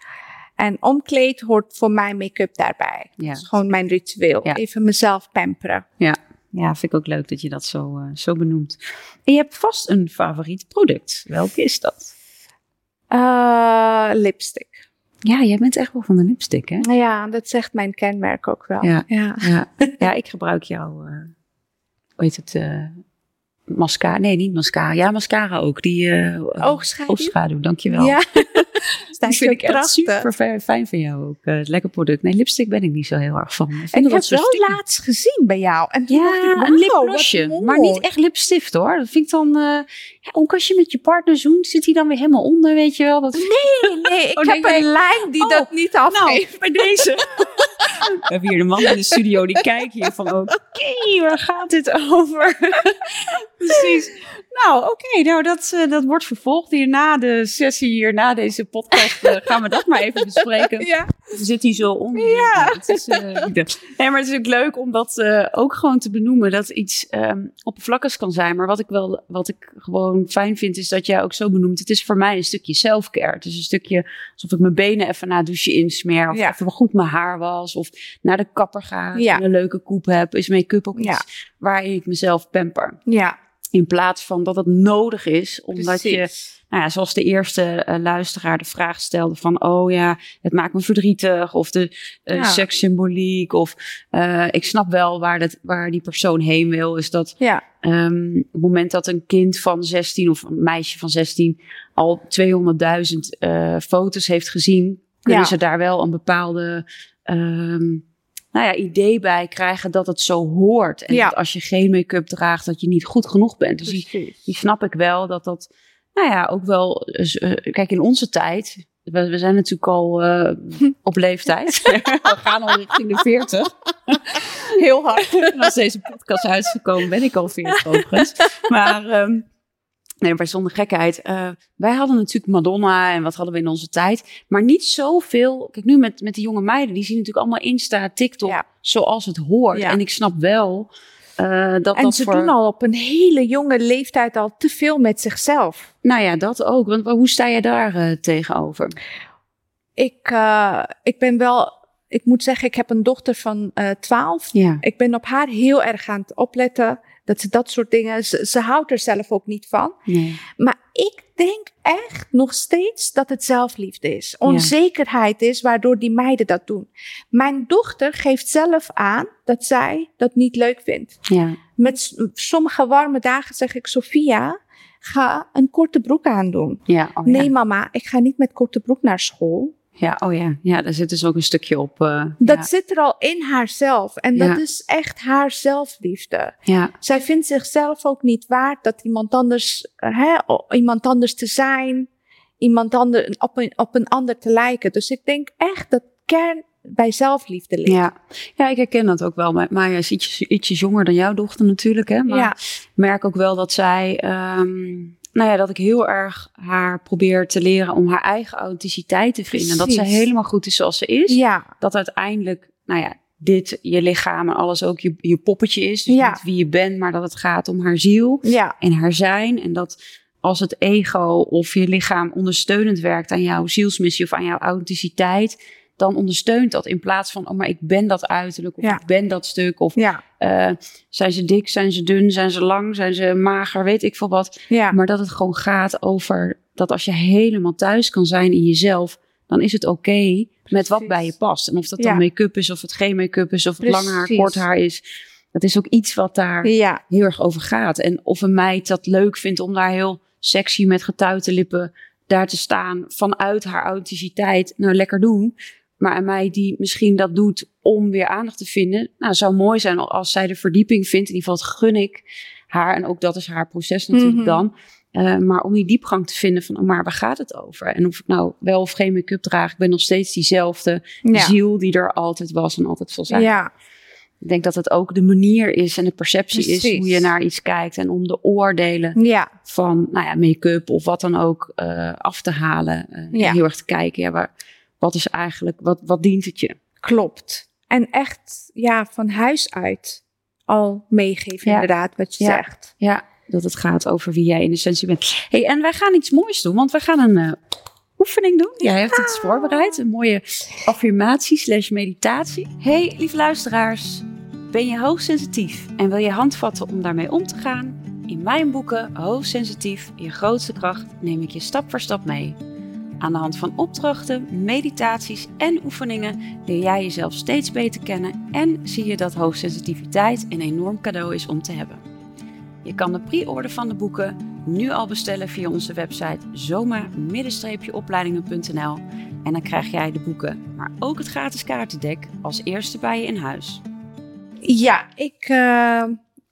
en omkleed hoort voor mij make-up daarbij. Ja. Dat is gewoon mijn ritueel. Even mezelf pamperen. Ja. Ja, vind ik ook leuk dat je dat zo, uh, zo benoemt. En je hebt vast een favoriet product. Welke is dat? Uh, lipstick. Ja, jij bent echt wel van de lipstick, hè? Ja, dat zegt mijn kenmerk ook wel. Ja, ja. ja. ik gebruik jou, uh, hoe heet het, uh, mascara. Nee, niet mascara. Ja, mascara ook. Die oogschaduw. oogschaduw, dankjewel. Ja. dat vind ik echt super fijn van jou ook. Uh, lekker product. Nee, lipstick ben ik niet zo heel erg van. Ik, ik heb wel laatst gezien bij jou. En ja, ik, een lipglossje. Maar niet echt lipstift hoor. Dat vind ik dan... Uh, ja, ook als je met je partner zoent, zit hij dan weer helemaal onder, weet je wel. Dat... Nee, nee. Ik oh, heb een lijn die oh, dat niet afgeeft. Nou, bij deze. We hebben hier de man in de studio die kijkt hier van... Oké, okay, waar gaat dit over? Precies. Nou, oké. nou, dat, uh, dat wordt vervolgd hier na de sessie, hier na deze podcast. Uh, gaan we dat maar even bespreken. Ja. Zit hij zo onder? Ja. Het is, uh, nee, maar het is ook leuk om dat ook gewoon te benoemen. Dat iets um, oppervlakkigs kan zijn. Maar wat ik wel, wat ik gewoon fijn vind, is dat jij ook zo benoemt. Het is voor mij een stukje selfcare. Het is een stukje alsof ik mijn benen even na douche insmeer. Of ja. even goed mijn haar was. Of naar de kapper ga. Ja. En een leuke koep heb. Is make-up ook iets ja. waarin ik mezelf pamper. Ja. In plaats van dat het nodig is, omdat je, nou ja, zoals de eerste uh, luisteraar de vraag stelde van, oh ja, het maakt me verdrietig, of de uh, ja. sekssymboliek, of uh, ik snap wel waar, dat, waar die persoon heen wil, is dat ja. um, op het moment dat een kind van 16 of een meisje van 16 al 200.000 foto's heeft gezien, kunnen ja. ze daar wel een bepaalde um, nou ja, idee bij krijgen dat het zo hoort. En ja. dat als je geen make-up draagt, dat je niet goed genoeg bent. Dus die, die, snap ik wel dat dat, nou ja, ook wel. Uh, kijk, in onze tijd. We, we zijn natuurlijk al uh, op leeftijd. we gaan al richting de 40. Heel hard. En als deze podcast uitgekomen, ben ik al 40 overigens. Maar um, Nee, maar zonder gekheid. Uh, wij hadden natuurlijk Madonna en wat hadden we in onze tijd. Maar niet zoveel. Kijk, nu met, met de jonge meiden, die zien natuurlijk allemaal Insta, TikTok, ja. zoals het hoort. Ja. En ik snap wel uh, dat en dat ze voor... doen al op een hele jonge leeftijd al te veel met zichzelf. Nou ja, dat ook. Want hoe sta je daar uh, tegenover? Ik, uh, ik ben wel ik moet zeggen, ik heb een dochter van 12. Ja. Ik ben op haar heel erg aan het opletten. Dat ze dat soort dingen, ze, ze houdt er zelf ook niet van. Nee. Maar ik denk echt nog steeds dat het zelfliefde is. Onzekerheid is waardoor die meiden dat doen. Mijn dochter geeft zelf aan dat zij dat niet leuk vindt. Ja. Met sommige warme dagen zeg ik, Sophia, ga een korte broek aandoen. Ja, oh, nee mama, ik ga niet met korte broek naar school. Ja, oh ja. Ja, daar zit dus ook een stukje op. Uh, dat ja. zit er al in haarzelf. En dat is echt haar zelfliefde. Ja. Zij vindt zichzelf ook niet waard dat iemand anders, hè, iemand anders te zijn, iemand ander, op, een, op een ander te lijken. Dus ik denk echt dat kern bij zelfliefde ligt. Ja, ja ik herken dat ook wel. Maya is ietsjes, ietsjes jonger dan jouw dochter natuurlijk. Hè? Maar ja. ik merk ook wel dat zij... Um, nou ja, dat ik heel erg haar probeer te leren om haar eigen authenticiteit te vinden. Dat ze helemaal goed is zoals ze is. Ja. Dat uiteindelijk, nou ja, dit, je lichaam en alles ook je, je poppetje is. Dus Ja. niet wie je bent, maar dat het gaat om haar ziel Ja. en haar zijn. En dat als het ego of je lichaam ondersteunend werkt aan jouw zielsmissie of aan jouw authenticiteit, dan ondersteunt dat in plaats van, oh maar ik ben dat uiterlijk of Ja. ik ben dat stuk of Ja. eh, zijn ze dik, zijn ze dun, zijn ze lang, zijn ze mager, weet ik veel wat. Ja. Maar dat het gewoon gaat over dat als je helemaal thuis kan zijn in jezelf, dan is het oké met wat bij je past. En of dat dan make-up is, of het geen make-up is, of het lang haar, kort haar is. Dat is ook iets wat daar Ja. heel erg over gaat. En of een meid dat leuk vindt om daar heel sexy met getuite lippen daar te staan vanuit haar authenticiteit, nou lekker doen. Maar een meid die misschien dat doet om weer aandacht te vinden, nou zou mooi zijn als zij de verdieping vindt. In ieder geval dat gun ik haar. En ook dat is haar proces natuurlijk Mhm. dan. Eh, maar om die diepgang te vinden van, oh, maar waar gaat het over? En of ik nou wel of geen make-up draag, ik ben nog steeds diezelfde Ja. ziel die er altijd was en altijd zal zijn. Ja. Ik denk dat het ook de manier is en de perceptie is hoe je naar iets kijkt. En om de oordelen Ja. van nou ja, make-up of wat dan ook eh, af te halen. Eh, Ja. Heel erg te kijken, ja, waar, wat is eigenlijk, wat, wat dient het je? Klopt. En echt, ja, van huis uit al meegeven, Ja. inderdaad, wat je Ja. zegt. Ja, dat het gaat over wie jij in essentie bent. hey, en wij gaan iets moois doen, want we gaan een eh, oefening doen. Jij hebt iets voorbereid, een mooie affirmatie slash meditatie. Hey, lieve luisteraars. Ben je hoogsensitief en wil je handvatten om daarmee om te gaan? In mijn boeken Hoogsensitief, je grootste kracht neem ik je stap voor stap mee. Aan de hand van opdrachten, meditaties en oefeningen leer jij jezelf steeds beter kennen en zie je dat hoogsensitiviteit een enorm cadeau is om te hebben. Je kan de pre-order van de boeken nu al bestellen via onze website zoma-opleidingen.nl en dan krijg jij de boeken, maar ook het gratis kaartendek als eerste bij je in huis. Ja, ik, eh,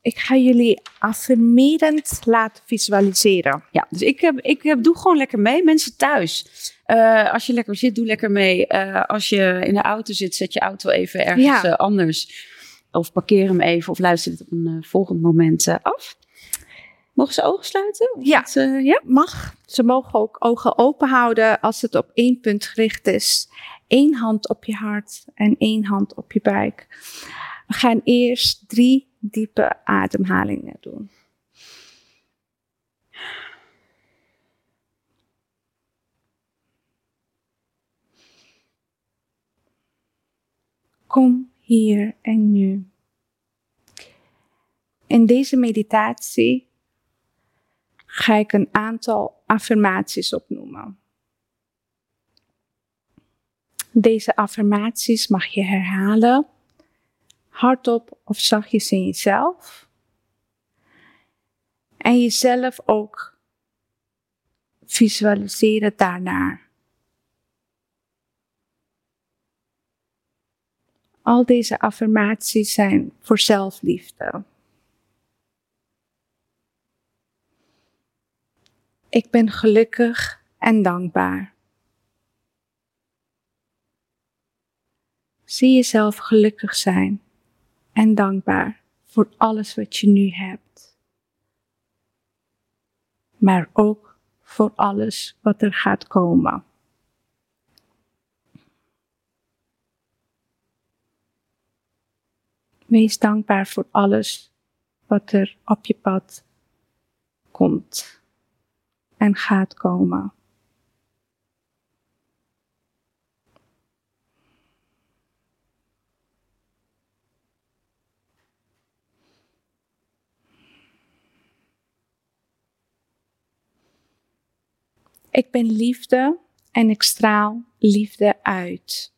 ik ga jullie affirmerend laten visualiseren. Ja, dus ik, heb, ik heb, doe gewoon lekker mee. Mensen thuis. Eh, als je lekker zit, doe lekker mee. Eh, als je in de auto zit, zet je auto even ergens Ja. eh, anders. Of parkeer hem even of luister het op een eh, volgend moment eh, af. Mogen ze ogen sluiten? Ja. het, eh, ja. Mag. Ze mogen ook ogen open houden als het op één punt gericht is. Eén hand op je hart en één hand op je buik. We gaan eerst drie diepe ademhalingen doen. Kom hier en nu. In deze meditatie ga ik een aantal affirmaties opnoemen. Deze affirmaties mag je herhalen, hardop of zachtjes in jezelf. En jezelf ook visualiseren daarnaar. Al deze affirmaties zijn voor zelfliefde. Ik ben gelukkig en dankbaar. Zie jezelf gelukkig zijn en dankbaar voor alles wat je nu hebt. Maar ook voor alles wat er gaat komen. Wees dankbaar voor alles wat er op je pad komt en gaat komen. Ik ben liefde en ik straal liefde uit.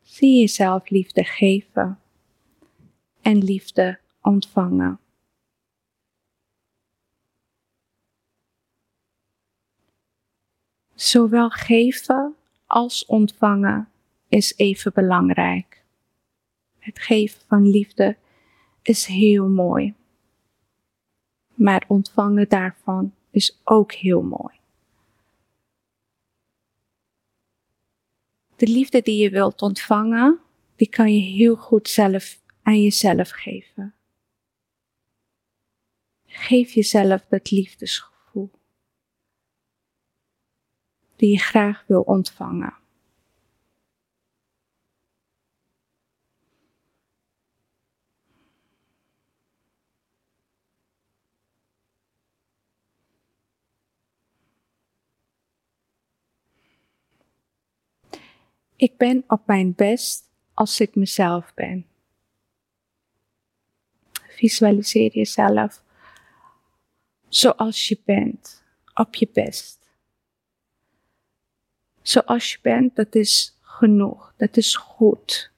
Zie jezelf liefde geven en liefde ontvangen. Zowel geven als ontvangen is even belangrijk. Het geven van liefde is heel mooi. Maar ontvangen daarvan is ook heel mooi. De liefde die je wilt ontvangen, die kan je heel goed zelf aan jezelf geven. Geef jezelf dat liefdesgevoel die je graag wil ontvangen. Ik ben op mijn best als ik mezelf ben. Visualiseer jezelf zoals je bent, op je best. Zoals je bent, dat is genoeg, dat is goed.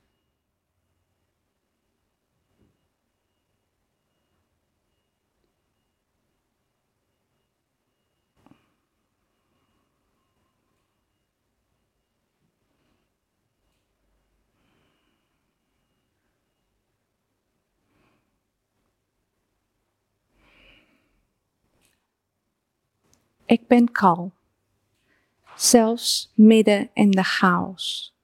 Ik ben kalm, zelfs midden in de chaos.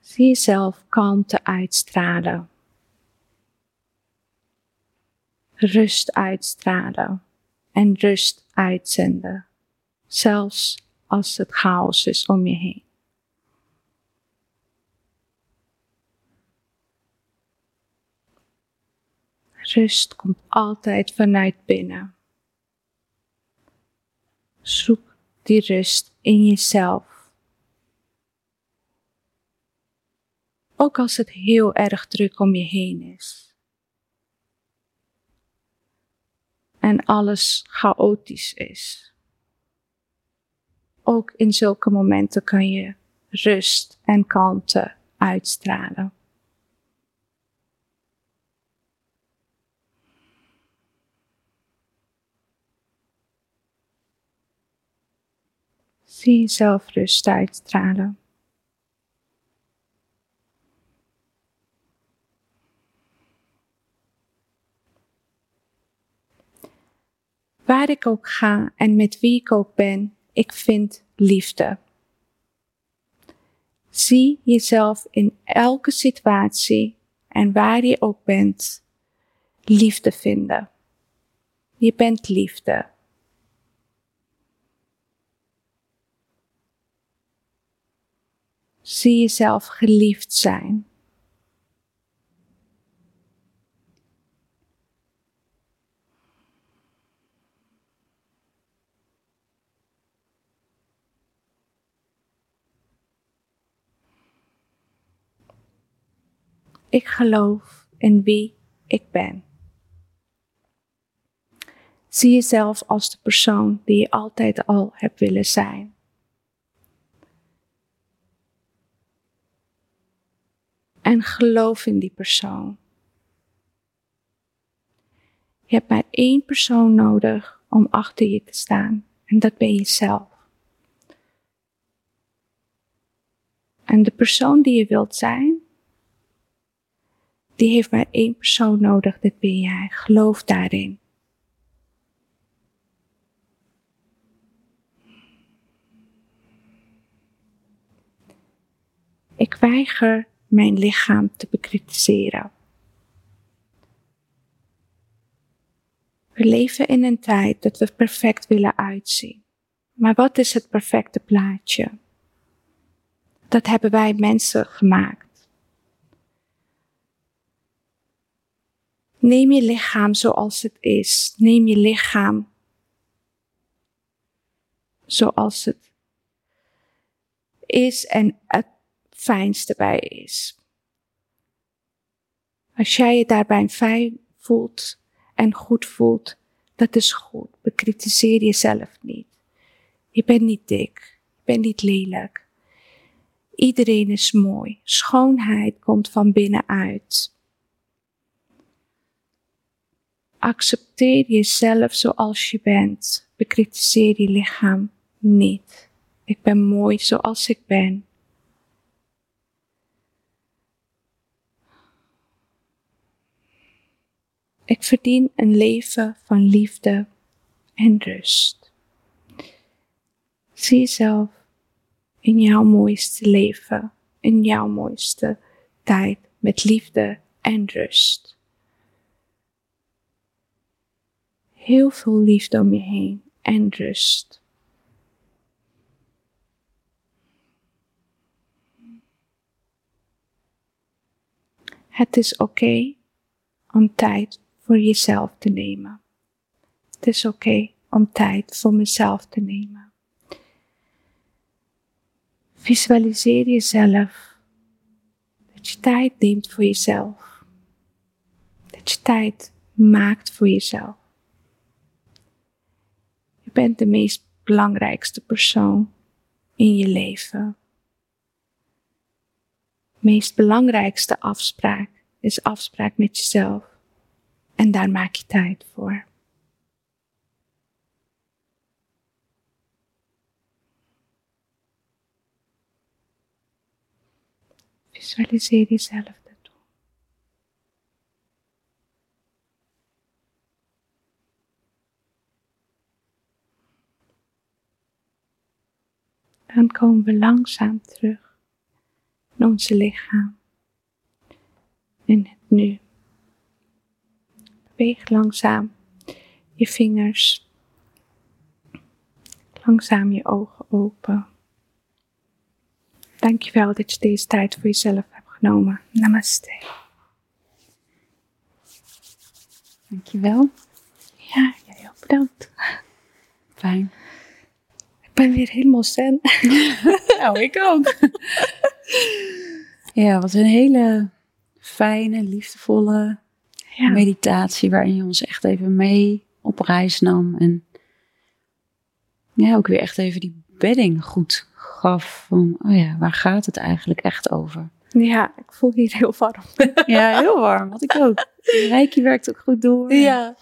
Zie jezelf kalmte uitstralen. Rust uitstralen en rust uitzenden, zelfs als het chaos is om je heen. Rust komt altijd vanuit binnen. Zoek die rust in jezelf. Ook als het heel erg druk om je heen is. En alles chaotisch is. Ook in zulke momenten kan je rust en kalmte uitstralen. Zie jezelf rust uitstralen. Waar ik ook ga en met wie ik ook ben, ik vind liefde. Zie jezelf in elke situatie en waar je ook bent, liefde vinden. Je bent liefde. Zie jezelf geliefd zijn. Ik geloof in wie ik ben. Zie jezelf als de persoon die je altijd al hebt willen zijn. En geloof in die persoon. Je hebt maar één persoon nodig om achter je te staan. En dat ben jezelf. En de persoon die je wilt zijn, die heeft maar één persoon nodig, dat ben jij. Geloof daarin. Ik weiger mijn lichaam te bekritiseren. We leven in een tijd dat we perfect willen uitzien. Maar wat is het perfecte plaatje? Dat hebben wij mensen gemaakt. Neem je lichaam zoals het is. Neem je lichaam zoals het is en het fijnste bij is. Als jij je daarbij fijn voelt en goed voelt, dat is goed. Bekritiseer jezelf niet. Je bent niet dik. Je bent niet lelijk. Iedereen is mooi. Schoonheid komt van binnenuit. Accepteer jezelf zoals je bent. Bekritiseer je lichaam niet. Ik ben mooi zoals ik ben. Ik verdien een leven van liefde en rust. Zie jezelf in jouw mooiste leven, in jouw mooiste tijd met liefde en rust. heel veel liefde om je heen en rust. Het is oké om tijd voor jezelf te nemen. Het is oké om tijd voor mezelf te nemen. Visualiseer jezelf dat je tijd neemt voor jezelf. Dat je tijd maakt voor jezelf. Je bent de meest belangrijkste persoon in je leven. De meest belangrijkste afspraak is afspraak met jezelf. En daar maak je tijd voor. Visualiseer jezelf daartoe. Dan komen we langzaam terug in onze lichaam. In het nu. Beweeg langzaam je vingers. Langzaam je ogen open. Dankjewel dat je deze tijd voor jezelf hebt genomen. Namaste. Dankjewel. Ja, jij ook bedankt. Fijn. Ik ben weer helemaal zen. nou, ik ook. ja, wat een hele fijne, liefdevolle ja. meditatie waarin je ons echt even mee op reis nam. En ja, ook weer echt even die bedding goed gaf. Van, oh ja, waar gaat het eigenlijk echt over? Ja, ik voel hier heel warm. ja, heel warm. Wat ik ook. Reiki werkt ook goed door. Ja.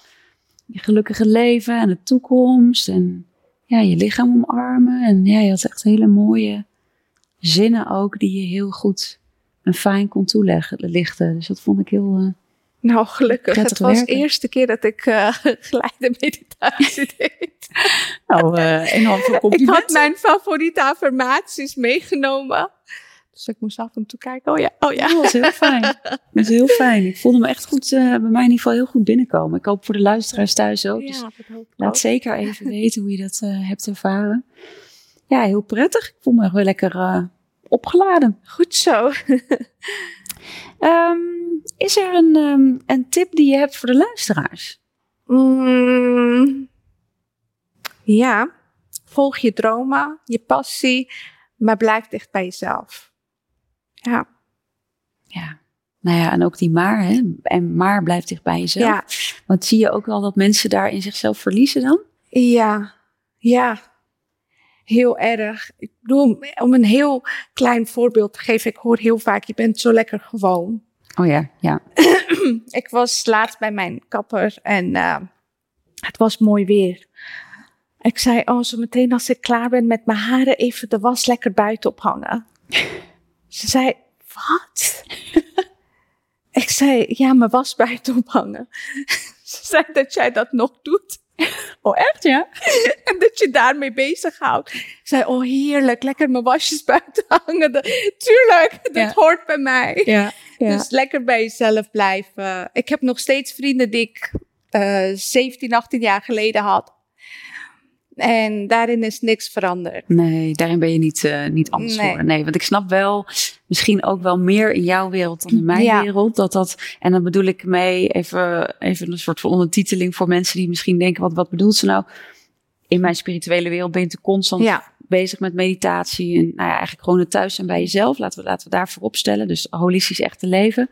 Je gelukkige leven en de toekomst. En ja, je lichaam omarmen. En ja, je had echt hele mooie zinnen ook die je heel goed en fijn kon toelichten. Dus dat vond ik heel... Uh, nou, gelukkig. Het was de eerste keer dat ik uh, geleide meditatie deed. nou, uh, enorm veel complimenten. Ik had mijn favoriete affirmaties meegenomen. Dus ik moest af en toe kijken. Oh ja, oh ja. Dat was heel fijn. Dat was heel fijn. Ik voelde me echt goed, uh, bij mij in ieder geval heel goed binnenkomen. Ik hoop voor de luisteraars thuis ook. Dus ja, dat hoop laat zeker even weten hoe je dat uh, hebt ervaren. Ja, heel prettig. Ik voel me wel lekker opgeladen. Goed zo. Um, is er een, um, een tip die je hebt voor de luisteraars? Mm, ja, volg je dromen, je passie, maar blijf dicht bij jezelf. Ja. Ja. Nou ja, en ook die maar, hè? En maar blijf dicht bij jezelf. Ja. Want zie je ook wel dat mensen daar in zichzelf verliezen dan? Ja, ja. Heel erg. Ik bedoel, om een heel klein voorbeeld te geven. Ik hoor heel vaak, je bent zo lekker gewoon. Oh ja, ja. ik was laatst bij mijn kapper en uh, het was mooi weer. Ik zei, oh, zo meteen als ik klaar ben met mijn haren, even de was lekker buiten ophangen. Ze zei, wat? ik zei, ja, mijn was buiten ophangen. Ze zei dat jij dat nog doet. Oh, echt, ja? en dat je daarmee bezighoudt. Ik zei, oh, heerlijk, lekker mijn wasjes buiten hangen. tuurlijk, dat hoort bij mij. Ja, ja. Dus lekker bij jezelf blijven. Ik heb nog steeds vrienden die ik uh, 17, 18 jaar geleden had. En daarin is niks veranderd. Nee, daarin ben je niet, uh, niet anders nee. voor. Nee, want ik snap wel, misschien ook wel meer in jouw wereld dan in mijn ja. wereld. Dat dat, en dan bedoel ik mee even, even een soort van ondertiteling voor mensen die misschien denken, wat, wat bedoelt ze nou? In mijn spirituele wereld ben je te constant ja. bezig met meditatie. En nou ja, eigenlijk gewoon het thuis zijn bij jezelf. Laten we, laten we daarvoor opstellen. Dus holistisch echt te leven.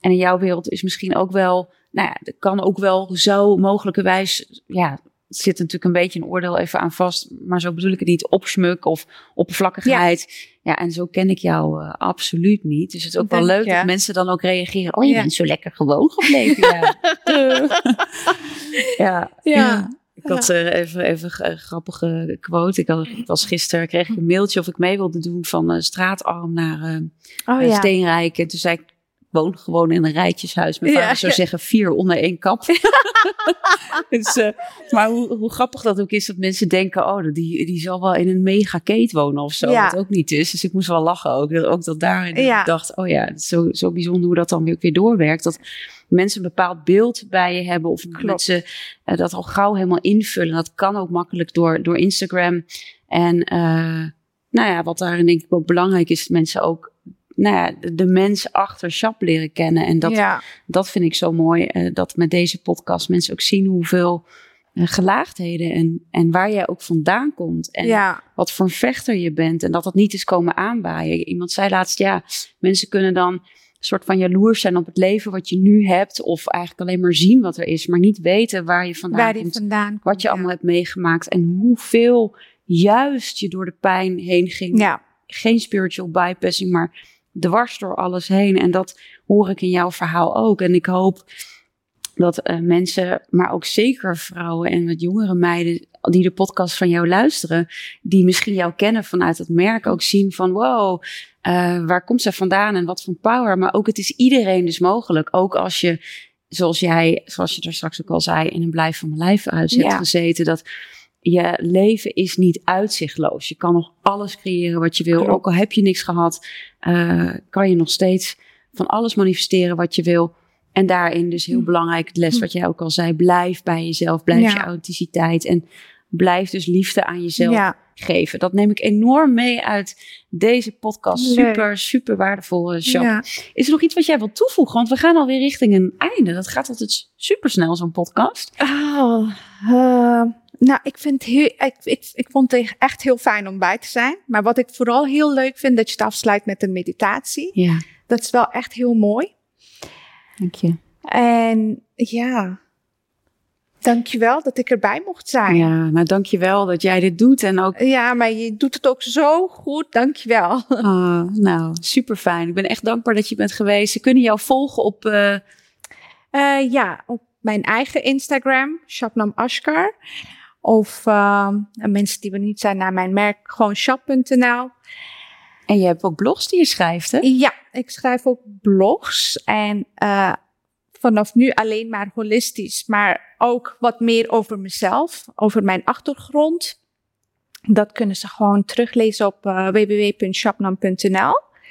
En in jouw wereld is misschien ook wel, nou ja, kan ook wel zo mogelijkerwijs, ja, zit natuurlijk een beetje een oordeel even aan vast. Maar zo bedoel ik het niet. Opsmuk of oppervlakkigheid. Ja, en zo ken ik jou uh, absoluut niet. Dus het is ook wel leuk dat mensen dan ook reageren. Oh, je ja. bent zo lekker gewoon gebleven. ja. ja. ja. Ik had uh, even, even een grappige quote. Ik, had, ik was gisteren, kreeg ik een mailtje of ik mee wilde doen van uh, straatarm naar uh, oh, Steenrijk. En toen zei ik, woon gewoon in een rijtjeshuis. Mijn vader ja, zou zeggen vier onder één kap. dus, uh, maar hoe, hoe, grappig dat ook is dat mensen denken... oh, die, die zal wel in een mega wonen of zo. Ja. Wat ook niet is. Dus ik moest wel lachen ook. Ook dat daarin ik dacht, oh ja, zo, zo bijzonder hoe dat dan weer, weer doorwerkt. Dat mensen een bepaald beeld bij je hebben. Of dat ze dat al gauw helemaal invullen. Dat kan ook makkelijk door, door Instagram. En nou ja, wat daarin denk ik ook belangrijk is, mensen ook nou ja, de, mens achter Shop leren kennen. En dat, dat vind ik zo mooi, uh, dat met deze podcast mensen ook zien hoeveel uh, gelaagdheden en, en waar jij ook vandaan komt. En wat voor een vechter je bent. En dat dat niet is komen aanbaaien. Iemand zei laatst, ja, mensen kunnen dan een soort van jaloers zijn op het leven wat je nu hebt. Of eigenlijk alleen maar zien wat er is, maar niet weten waar je vandaan, waar komt, vandaan komt. Wat je allemaal hebt meegemaakt en hoeveel juist je door de pijn heen ging. Ja. Geen spiritual bypassing, maar dwars door alles heen. En dat hoor ik in jouw verhaal ook. En ik hoop dat uh, mensen, maar ook zeker vrouwen en wat jongere meiden die de podcast van jou luisteren, die misschien jou kennen vanuit het merk, ook zien van wow, uh, waar komt ze vandaan en wat voor power. Maar ook het is iedereen dus mogelijk. Ook als je, zoals jij, zoals je er straks ook al zei, in een blijf van mijn lijf uit hebt gezeten, dat je leven is niet uitzichtloos. Je kan nog alles creëren wat je wil. Ook al heb je niks gehad, uh, kan je nog steeds van alles manifesteren wat je wil. En daarin dus heel hm. belangrijk, het les hm. wat jij ook al zei, blijf bij jezelf, blijf je authenticiteit en blijf dus liefde aan jezelf geven. Dat neem ik enorm mee uit deze podcast. Super, super waardevol, uh, Is er nog iets wat jij wilt toevoegen? Want we gaan alweer richting een einde. Dat gaat altijd super snel, zo'n podcast. Oh, uh, nou, ik, vind heel, ik, ik, ik vond het echt heel fijn om bij te zijn. Maar wat ik vooral heel leuk vind, dat je het afsluit met een meditatie. Ja. Dat is wel echt heel mooi. Dank je. En ja, dankjewel dat ik erbij mocht zijn. Ja, nou dankjewel dat jij dit doet. En ook... Ja, maar je doet het ook zo goed. Dankjewel. Oh, nou, super fijn. Ik ben echt dankbaar dat je bent geweest. Ze kunnen jou volgen op... Uh... Uh, ja, op mijn eigen Instagram, Shabnam Ashkar. Of uh, mensen die we niet zijn naar mijn merk, gewoon shop.nl. En je hebt ook blogs die je schrijft, hè? Ja, ik schrijf ook blogs. En uh, vanaf nu alleen maar holistisch, maar ook wat meer over mezelf, over mijn achtergrond. Dat kunnen ze gewoon teruglezen op uh.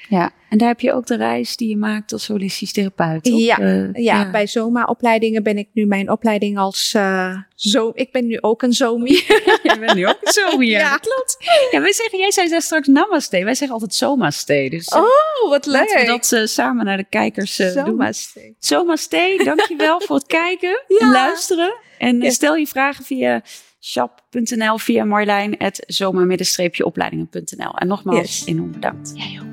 Ja, en daar heb je ook de reis die je maakt als holistisch therapeut. Ja, uh, ja, bij Zoma-opleidingen ben ik nu mijn opleiding als uh, zo. Ik ben nu ook een Zomi. je bent nu ook een Zomi, ja. ja. klopt. Ja, wij zeggen, jij zei straks Namaste. Wij zeggen altijd Somaste. Dus, uh, oh, wat leuk. Laten we dat uh, samen naar de kijkers Somaste. doen. Somaste, dankjewel voor het kijken, ja. luisteren. En ja. stel je vragen via shop.nl via Marlijn, het zomer-opleidingen.nl. En nogmaals, yes. enorm bedankt. Jij ook